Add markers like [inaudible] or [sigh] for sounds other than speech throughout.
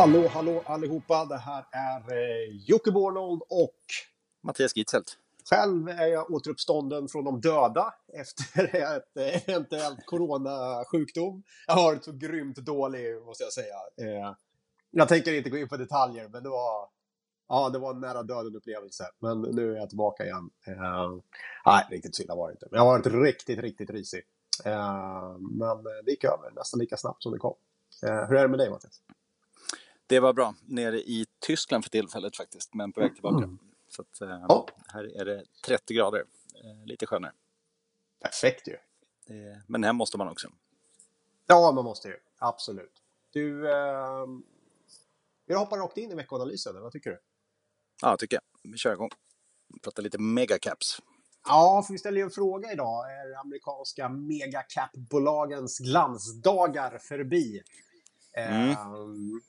Hallå, hallå allihopa. Det här är eh, Jocke Bornold och Mattias Gitzelt. själv är jag återuppstånden från de döda efter [laughs] ett eventuellt coronasjukdom. Jag har varit så grymt dålig, måste jag säga. Eh, jag tänker inte gå in på detaljer, men det var, ja, det var en nära döden-upplevelse. Men nu är jag tillbaka igen. Eh, nej, riktigt så illa var det inte. Men jag har varit riktigt, riktigt risig. Eh, men det gick över nästan lika snabbt som det kom. Hur är det med dig, Mattias? Det var bra. Nere i Tyskland för tillfället faktiskt, men på väg tillbaka. Mm. Så att, Ja. här är det 30 grader. Eh, lite skönare. Perfekt ju. Men här måste man också. Ja, man måste ju. Absolut. Du, eh, vi hoppar rakt in i veckoanalysen. Vad tycker du? Ja, tycker jag. Vi kör igång. Prata lite megacaps. Ja, för vi ställer ju en fråga idag. Är amerikanska megacap-bolagens glansdagar förbi? Eh,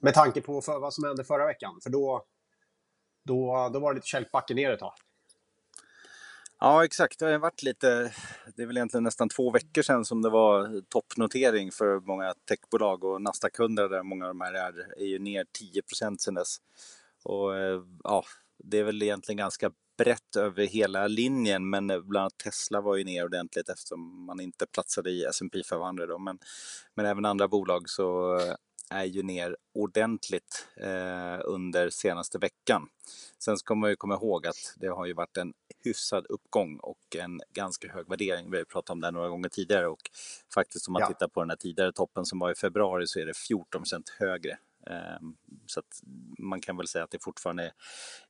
Med tanke på för, vad som hände förra veckan. För då, då, då var det lite kälkbacke ner ett tag. Ja, exakt. Det har varit lite, det är väl egentligen nästan två veckor sedan som det var toppnotering för många techbolag och Nasdaq-kunder där många av de här är, är ju ner 10 sedan dess. Och eh, ja, det är väl egentligen ganska brett över hela linjen, men bland annat Tesla var ju ner ordentligt eftersom man inte platsade i S&P 500 då. Men, men även andra bolag så är ju ner ordentligt eh, under senaste veckan. Sen ska man ju komma ihåg att det har ju varit en hyfsad uppgång och en ganska hög värdering. Vi har ju pratat om det några gånger tidigare och faktiskt om man Ja. tittar på den här tidigare toppen som var i februari så är det 14% högre. Ehm, så att man kan väl säga att det fortfarande är,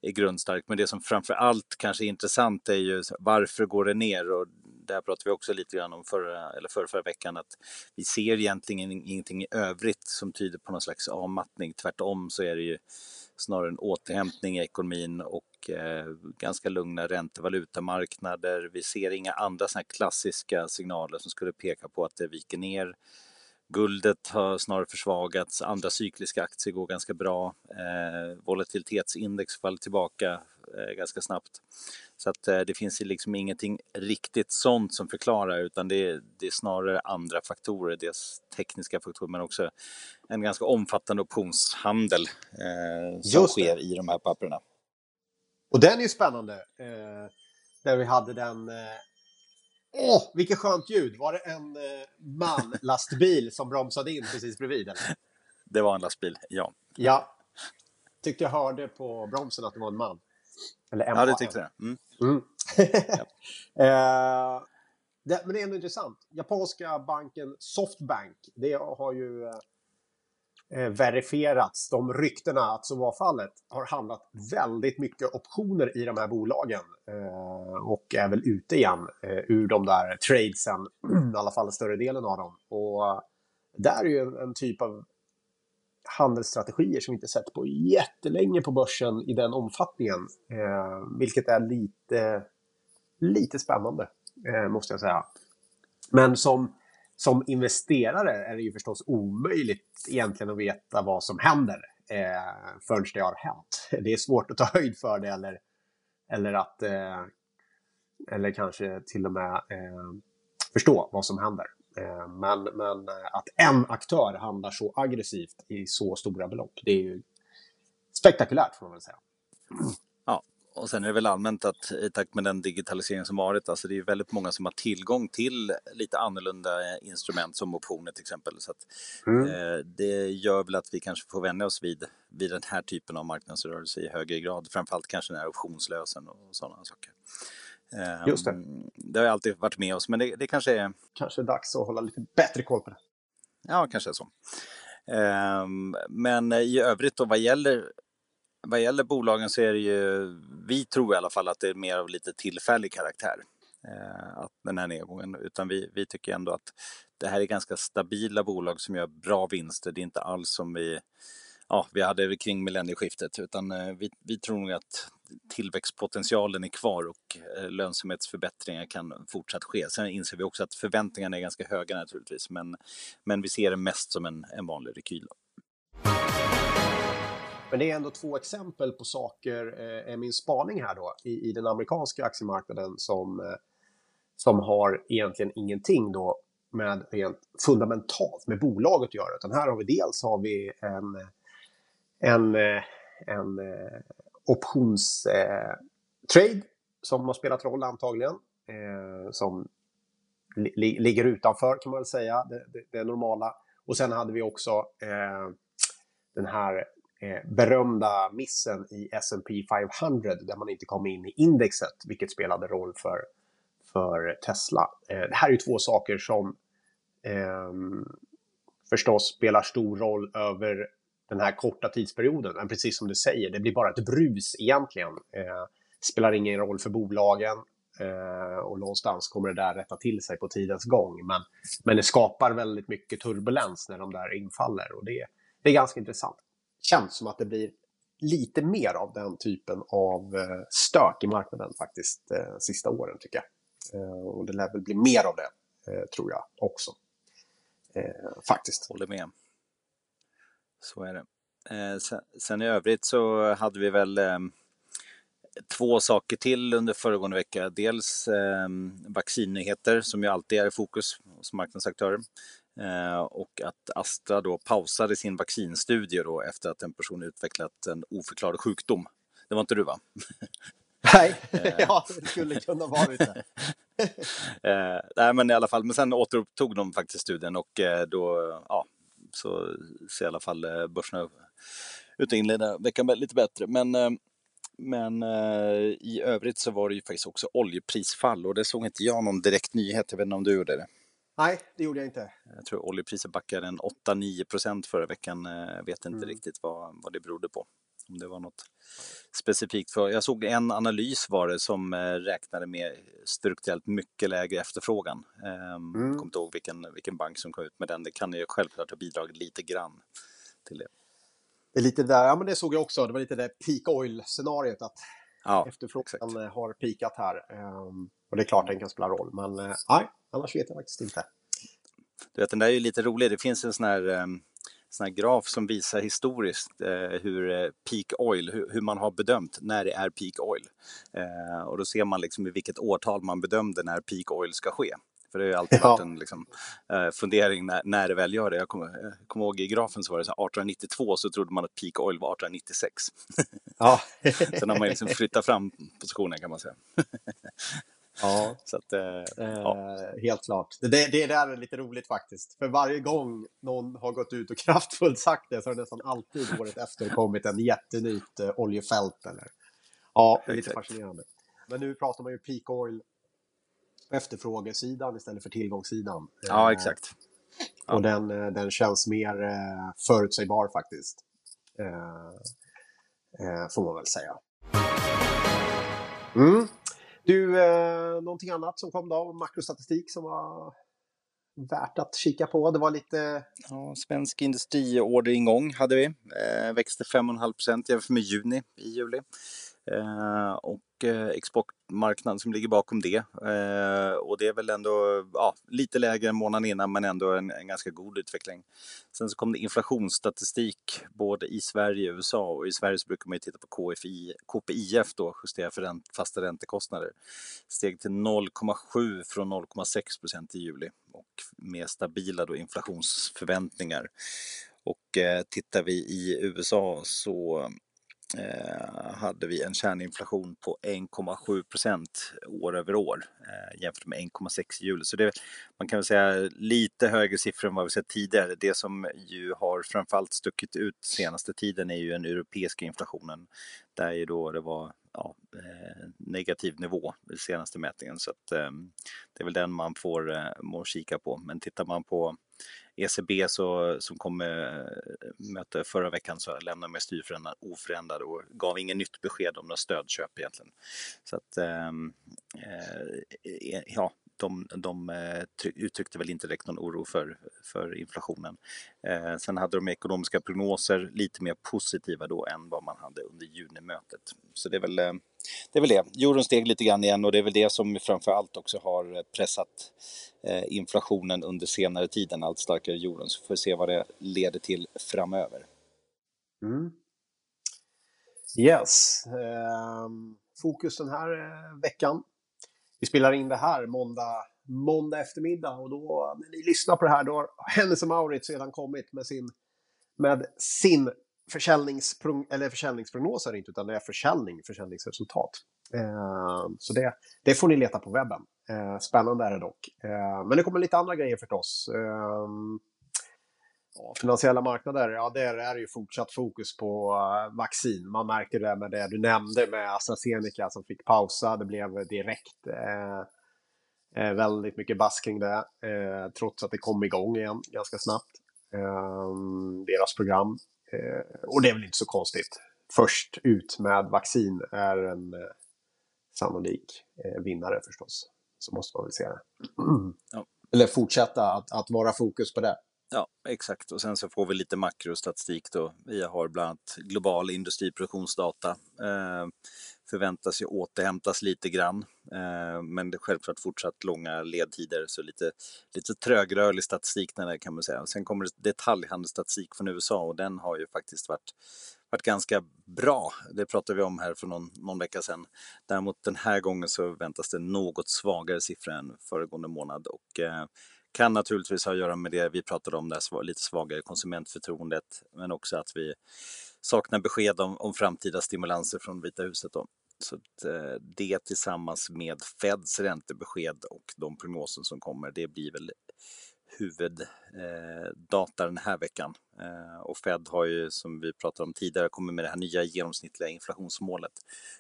är grundstarkt. Men det som framför allt kanske är intressant är ju varför går det ner? Och det här pratade vi också lite grann om förra, eller förra, förra veckan att vi ser egentligen ingenting i övrigt som tyder på någon slags avmattning. Tvärtom så är det ju snarare en återhämtning i ekonomin och eh, ganska lugna ränte och valutamarknader. Vi ser inga andra såna här klassiska signaler som skulle peka på att det viker ner. Guldet har snarare försvagats, andra cykliska aktier går ganska bra. Eh, volatilitetsindex faller tillbaka eh, ganska snabbt. Så att eh, det finns liksom ingenting riktigt sånt som förklarar utan det det är snarare andra faktorer, dels tekniska faktorer men också en ganska omfattande optionshandel eh, som sker i de här papperna. Och den är ju spännande. Eh, där vi hade den... Eh, åh, vilket skönt ljud! Var det en eh, man-lastbil som bromsade in precis bredvid? Eller? Det var en lastbil, ja. Ja. Tyckte jag hörde på bromsen att det var en man. Eller en Ja, det tyckte jag. Mm. Mm. [laughs] eh, det, men det är ändå intressant. Japanska banken Softbank, det har ju eh, verifierats, de ryktena att så var fallet, har handlat väldigt mycket optioner i de här bolagen. Eh, och är väl ute igen eh, ur de där tradesen, [clears throat] i alla fall större delen av dem. Och eh, där är ju en, en typ av handelsstrategier som vi inte sett på jättelänge på börsen i den omfattningen. Eh, vilket är lite, lite spännande, eh, måste jag säga. Men som, som investerare är det ju förstås omöjligt egentligen att veta vad som händer eh, förrän det har hänt. Det är svårt att ta höjd för det eller, eller att eh, eller kanske till och med eh, förstå vad som händer. Eh, men, men att en aktör handlar så aggressivt i så stora belopp, det är ju spektakulärt får man väl säga. Och sen är det väl allmänt att i takt med den digitalisering som varit, alltså det är väldigt många som har tillgång till lite annorlunda eh, instrument som optioner till exempel. Så att, Mm. eh, det gör väl att vi kanske får vänja oss vid, vid den här typen av marknadsrörelse i högre grad. Framförallt kanske den här optionslösen och sådana saker. Eh, Just det. Det har alltid varit med oss, men det, det kanske är Kanske är dags att hålla lite bättre koll på det. Ja, kanske är så. Ehm, Men i övrigt då vad gäller, vad gäller bolagen så är det ju, vi tror i alla fall att det är mer av lite tillfällig karaktär. eh, Att den här nedgången, utan vi, vi tycker ändå att det här är ganska stabila bolag som gör bra vinster. Det är inte alls som vi, ja, vi hade kring millennieskiftet, utan eh, vi, vi tror nog att tillväxtpotentialen är kvar och eh, lönsamhetsförbättringar kan fortsatt ske. Sen inser vi också att förväntningarna är ganska höga naturligtvis, men, men vi ser det mest som en, en vanlig rekyl. Men det är ändå två exempel på saker, eh, är min spaning här då, i, i den amerikanska aktiemarknaden som, eh, som har egentligen ingenting då med rent fundamentalt med bolaget att göra. Utan här har vi dels har vi en, en, eh, en eh, optionstrade eh, som har spelat roll antagligen. som li ligger utanför kan man väl säga, det, det, det normala. Och sen hade vi också eh, den här Eh, berömda missen i S&P 500 där man inte kom in i indexet, vilket spelade roll för, för Tesla. Eh, det här är ju två saker som ehm, förstås spelar stor roll över den här korta tidsperioden. Men precis som du säger, det blir bara ett brus egentligen. Eh, spelar ingen roll för bolagen. Eh, och någonstans kommer det där rätta till sig på tidens gång. Men, men det skapar väldigt mycket turbulens när de där infaller och det, det är ganska intressant. Känns som att det blir lite mer av den typen av eh, stök i marknaden faktiskt eh, sista åren tycker jag. Eh, och det lär väl bli mer av det, tror jag också. Faktiskt. Håller med. Så är det. Sen, sen i övrigt så hade vi väl ehm, två saker till under föregående vecka. Dels eh, vaccinnyheter som ju alltid är i fokus hos marknadsaktörer. Eh, och att Astra då pausade sin vaccinstudie då efter att en person utvecklat en oförklarad sjukdom. Det var inte du va? [laughs] Nej, eh. ja det skulle kunna varit det. [laughs] eh, nej men i alla fall, men sen återupptog de faktiskt studien och då, ja, så ser i alla fall börserna ut att inleda veckan lite bättre. Men men eh, i övrigt så var det ju faktiskt också oljeprisfall och det såg inte jag någon direkt nyhet. Jag vet inte om du gjorde det? Nej, det gjorde jag inte. Jag tror oljepriset backade en 8-9 procent förra veckan. Jag eh, vet inte mm. riktigt vad, vad det berodde på. Om det var något specifikt. För, jag såg en analys var det som eh, räknade med strukturellt mycket lägre efterfrågan. Jag ehm, mm. kommer inte ihåg vilken, vilken bank som kom ut med den. Det kan ju självklart ha bidragit lite grann till det. Det är lite där, ja men det såg jag också, det var lite det peak oil-scenariot att ja, efterfrågan exakt. har pikat här. Um, och det är klart den kan spela roll, men uh, nej, annars vet jag faktiskt inte. Du vet, den där är ju lite rolig. Det finns en sån här, um, sån här graf som visar historiskt uh, hur uh, peak oil, hur, man har bedömt när det är peak oil. Och då ser man liksom i vilket årtal man bedömde när peak oil ska ske. För det har ju alltid varit en liksom, eh, fundering när, när det väl gör det. Jag kommer, kommer ihåg i grafen så var det så 1892 så trodde man att peak oil var 1896. Ja. [laughs] Sen har man liksom flyttat fram positionen kan man säga. [laughs] Ja, [laughs] så att, eh, ja. Eh, helt klart. Det, det där är lite roligt faktiskt. För varje gång någon har gått ut och [laughs] kraftfullt sagt det så har det nästan alltid året efter kommit en jättenytt eh, oljefält. Eller... Ja, det är lite fascinerande. Men nu pratar man ju peak oil efterfrågesidan istället för tillgångssidan. Ja, eh, exakt. Ja. Och den, eh, den känns mer eh, förutsägbar faktiskt. Får man väl säga. Mm. Du, eh, någonting annat som kom då? Makrostatistik som var värt att kika på. Det var lite... Ja, svensk industriorderingång hade vi. Eh, växte 5,5 procent jämfört med juni i juli. Eh, och Eh, som ligger bakom det. Eh, och det är väl ändå ja, lite lägre än månaden innan men ändå en, en, ganska god utveckling. Sen så kom det inflationsstatistik både i Sverige och USA och i Sverige så brukar man ju titta på KFI, KPIF då, justera för ränt, fasta räntekostnader. Steg till 0,7 från 0,6 procent i juli och med stabila då inflationsförväntningar. Och eh, tittar vi i USA så Eh, hade vi en kärninflation på 1,7 procent år över år eh, jämfört med 1,6 i juli. Så det, man kan väl säga lite högre siffror än vad vi sett tidigare. Det som ju har framförallt stuckit ut senaste tiden är ju den europeiska inflationen där ju då det var ja, eh, negativ nivå i senaste mätningen. Så att, eh, det är väl den man får eh, må kika på. Men tittar man på ECB så, som kom med möte förra veckan så lämnade med styrförändrad oförändrade och gav ingen nytt besked om några stödköp egentligen. Så att, ehm, eh, e, ja, de, de eh, uttryckte väl inte direkt någon oro för, för inflationen. Eh, sen hade de ekonomiska prognoser lite mer positiva då än vad man hade under junimötet. Så det är väl eh, det. Är väl det. Euron steg lite grann igen och det är väl det som framför allt också har eh, pressat eh, inflationen under senare tid, allt starkare euron. Så får vi se vad det leder till framöver. Mm. Yes. Um fokus den här veckan vi spelar in det här måndag, måndag eftermiddag och då när ni lyssnar på det här då har Hennes och Mauritz redan kommit med sin, med sin försäljningsprognos, eller försäljningsprognos är det inte, utan det är försäljning, försäljningsresultat. Eh, så det, det får ni leta på webben. Eh, spännande är det dock. Eh, men det kommer lite andra grejer förstås. Eh, ja, finansiella marknader, ja där är det ju fortsatt fokus på uh, vaccin. Man märker det med det du nämnde med AstraZeneca som fick pausa. Det blev direkt eh, väldigt mycket bass kring det, trots att det kom igång igen ganska snabbt. deras program Eh, och det är väl inte så konstigt. Först ut med vaccin är en eh, sannolik eh, vinnare förstås. Så måste man väl se det. Ja. Eller fortsätta att, att vara fokus på det. Ja, exakt. Och sen så får vi lite makrostatistik då. Vi har bland annat global industriproduktionsdata. Eh, förväntas ju återhämtas lite grann. Eh, men det är självklart fortsatt långa ledtider, så lite, lite trögrörlig statistik där kan man säga. Sen kommer det detaljhandelsstatistik från USA och den har ju faktiskt varit varit ganska bra. Det pratade vi om här för någon, någon vecka sedan. Däremot den här gången så väntas det något svagare siffror än föregående månad och eh, kan naturligtvis ha att göra med det vi pratade om, det lite svagare konsumentförtroendet, men också att vi saknar besked om, om framtida stimulanser från Vita huset. Då. Så eh, det tillsammans med Feds räntebesked och de prognoser som kommer, det blir väl huvuddata eh, den här veckan. Eh, och Fed har ju, som vi pratade om tidigare, kommit med det här nya genomsnittliga inflationsmålet.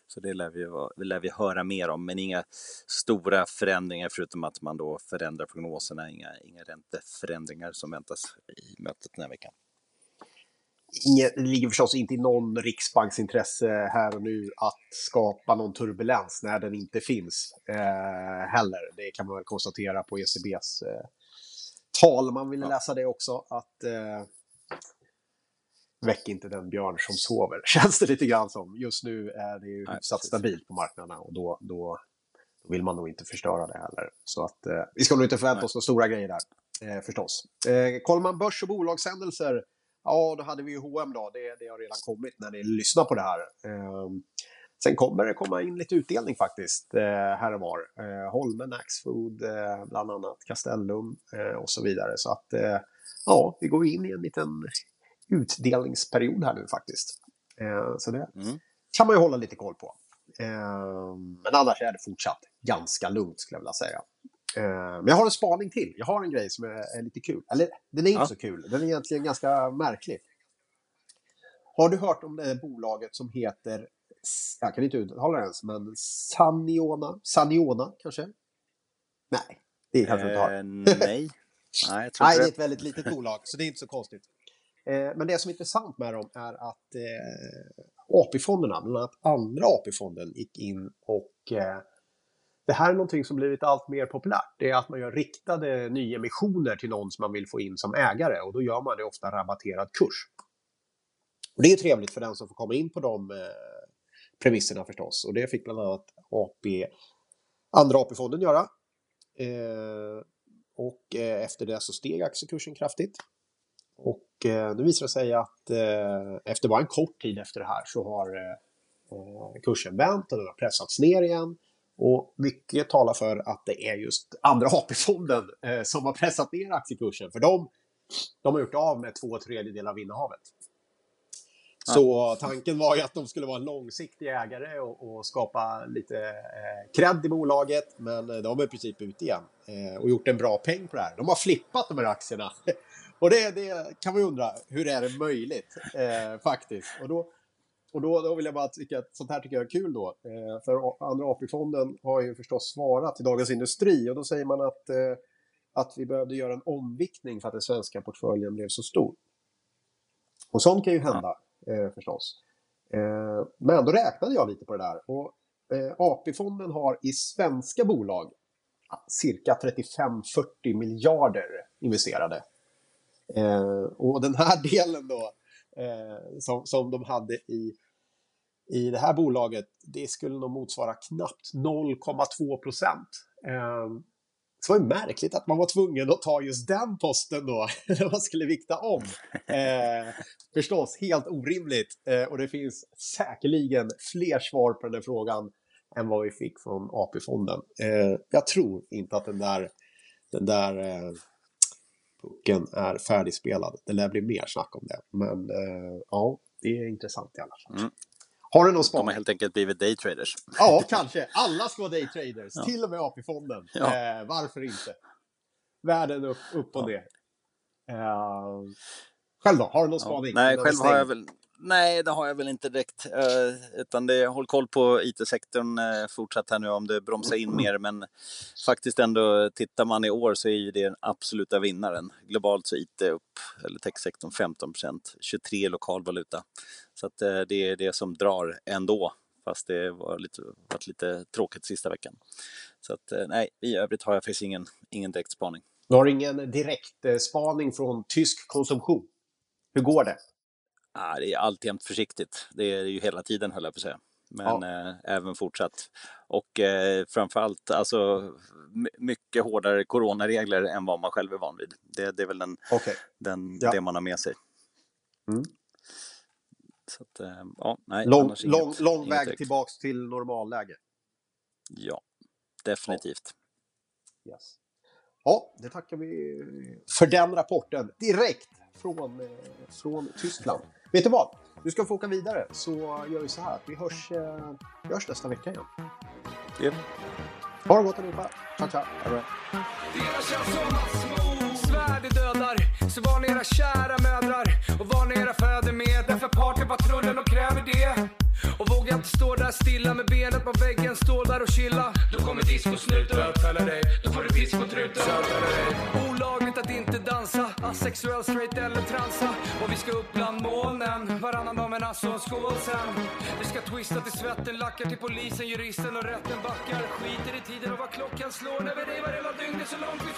Så det lär vi, lär vi höra mer om, men inga stora förändringar förutom att man då förändrar prognoserna, inga, inga ränteförändringar som väntas i mötet den här veckan. Inget, det ligger förstås inte i någon riksbanks intresse här och nu att skapa någon turbulens när den inte finns eh, heller. Det kan man väl konstatera på ECBs eh, tal. Man ville läsa det också, att eh, väck inte den björn som sover, [laughs] känns det lite grann som. Just nu är det ju hyfsat stabilt på marknaderna och då, då, då, vill man nog inte förstöra det heller. Så att eh, vi ska nog inte förvänta oss några stora grejer där, eh, förstås. Eh, kollar man börs och bolagshändelser, ja, då hade vi ju H&M då. Det, det har redan kommit när ni lyssnar på det här. Eh, Sen kommer det komma in lite utdelning faktiskt eh, här och var. Eh, Holmen, Axfood, eh, bland annat Castellum eh, och så vidare. Så att eh, ja, vi går in i en liten utdelningsperiod här nu faktiskt. Eh, så det mm. kan man ju hålla lite koll på. Eh, men annars är det fortsatt ganska lugnt skulle jag vilja säga. Men jag har en spaning till. Jag har en grej som är, är lite kul. Eller den är inte ja. så kul. Den är egentligen ganska märklig. Har du hört om det bolaget som heter jag kan inte uttala det ens, men Saniona, Saniona kanske? Nej, det kanske inte har. Eh, [laughs] nej. Nej, jag tror nej, det är ett väldigt litet bolag, så det är inte så konstigt. Eh, men det som är intressant med dem är att eh, AP-fonderna, bland annat andra AP-fonden, gick in och eh, det här är någonting som blivit allt mer populärt. Det är att man gör riktade nyemissioner till någon som man vill få in som ägare och då gör man det ofta rabatterad kurs. Och det är trevligt för den som får komma in på de eh, premisserna förstås. Och det fick bland annat AP, andra AP-fonden göra. Eh, och eh, efter det så steg aktiekursen kraftigt. Och eh, nu visar det sig att eh, efter bara en kort tid efter det här så har eh, eh kursen vänt och den har pressats ner igen. Och mycket talar för att det är just andra AP-fonden eh, som har pressat ner aktiekursen. För de, de har gjort av med två tredjedelar av innehavet. Så tanken var ju att de skulle vara en långsiktig ägare och, och skapa lite eh, cred i bolaget. Men eh, de är i princip ute igen eh, och gjort en bra peng på det här. De har flippat de här aktierna. [laughs] och det, det kan man ju undra, hur är det möjligt eh, faktiskt? Och då, och då, då vill jag bara tycka att sånt här tycker jag är kul då. Eh, för Andra AP-fonden har ju förstås svarat till Dagens Industri och då säger man att, eh, att vi behövde göra en omviktning för att den svenska portföljen blev så stor. Och sånt kan ju hända eh, förstås. Eh, men då räknade jag lite på det där. Och eh, AP-fonden har i svenska bolag cirka 35-40 miljarder investerade. Eh, och den här [laughs] delen då, eh, som, som de hade i, i det här bolaget, det skulle nog motsvara knappt 0,2 procent. Eh, så var det märkligt att man var tvungen att ta just den posten då, [laughs] när man skulle vikta om. [laughs] Eh, förstås, helt orimligt. Eh, och det finns säkerligen fler svar på den här frågan än vad vi fick från AP-fonden. Eh, jag tror inte att den där, den där eh, pucken är färdigspelad. Det lär bli mer snack om det. Men eh, ja, Det är intressant i alla fall. Mm. Har du någon spaning? De har helt enkelt blivit daytraders. Ja, kanske. Alla ska vara daytraders. Ja. Till och med AP-fonden. Ja. Eh, varför inte? Världen upp, upp och ner. Eh, själv då? Har du någon spaning? Nej, själv har jag väl Nej, det har jag väl inte direkt. Eh, utan det, håll koll på IT-sektorn eh, fortsatt här nu om det bromsar in mer. Men faktiskt ändå, tittar man i år så är ju det den absoluta vinnaren. Globalt så IT upp, eller techsektorn 15 procent, 23 lokal valuta. Så att eh, det är det som drar ändå, fast det var lite, varit lite tråkigt sista veckan. Så att nej, i övrigt har jag faktiskt ingen, ingen direkt spaning. Du har ingen direkt spaning från tysk konsumtion? Hur går det? Ah, det är alltjämt försiktigt. Det är det ju hela tiden höll jag på att säga. Men ja. eh, även fortsatt. Och eh, framförallt alltså mycket hårdare coronaregler än vad man själv är van vid. Det, det är väl den, okay. den, ja. det man har med sig. Mm. Så att, eh, ja, nej, lång lång, lång väg direkt. tillbaks till normalläge. Ja, definitivt. Ja. Yes. ja, det tackar vi för den rapporten direkt från, eh, från Tyskland. Vet du vad? Du ska få åka vidare så gör vi så här att vi hörs, eh, vi hörs nästa vecka igen. Yep. Ha det gott allihopa. Ciao, ciao. Så var ni era kära mödrar och var ni era fäder med. Därför partypatrullen och kräver det. Och vågar inte stå där stilla med benet på väggen, stå där och chilla. Då kommer discosnuten bötfälla dig, då får du pisk på truten. Olagligt att inte dansa, asexuell, straight eller transa. Och vi ska upp bland molnen, varannan dag nasse och skål sen. Vi ska twista till svetten, lackar till polisen, juristen och rätten backar. Skiter i tiden och vad klockan slår när vi revar hela dygnet så långt vi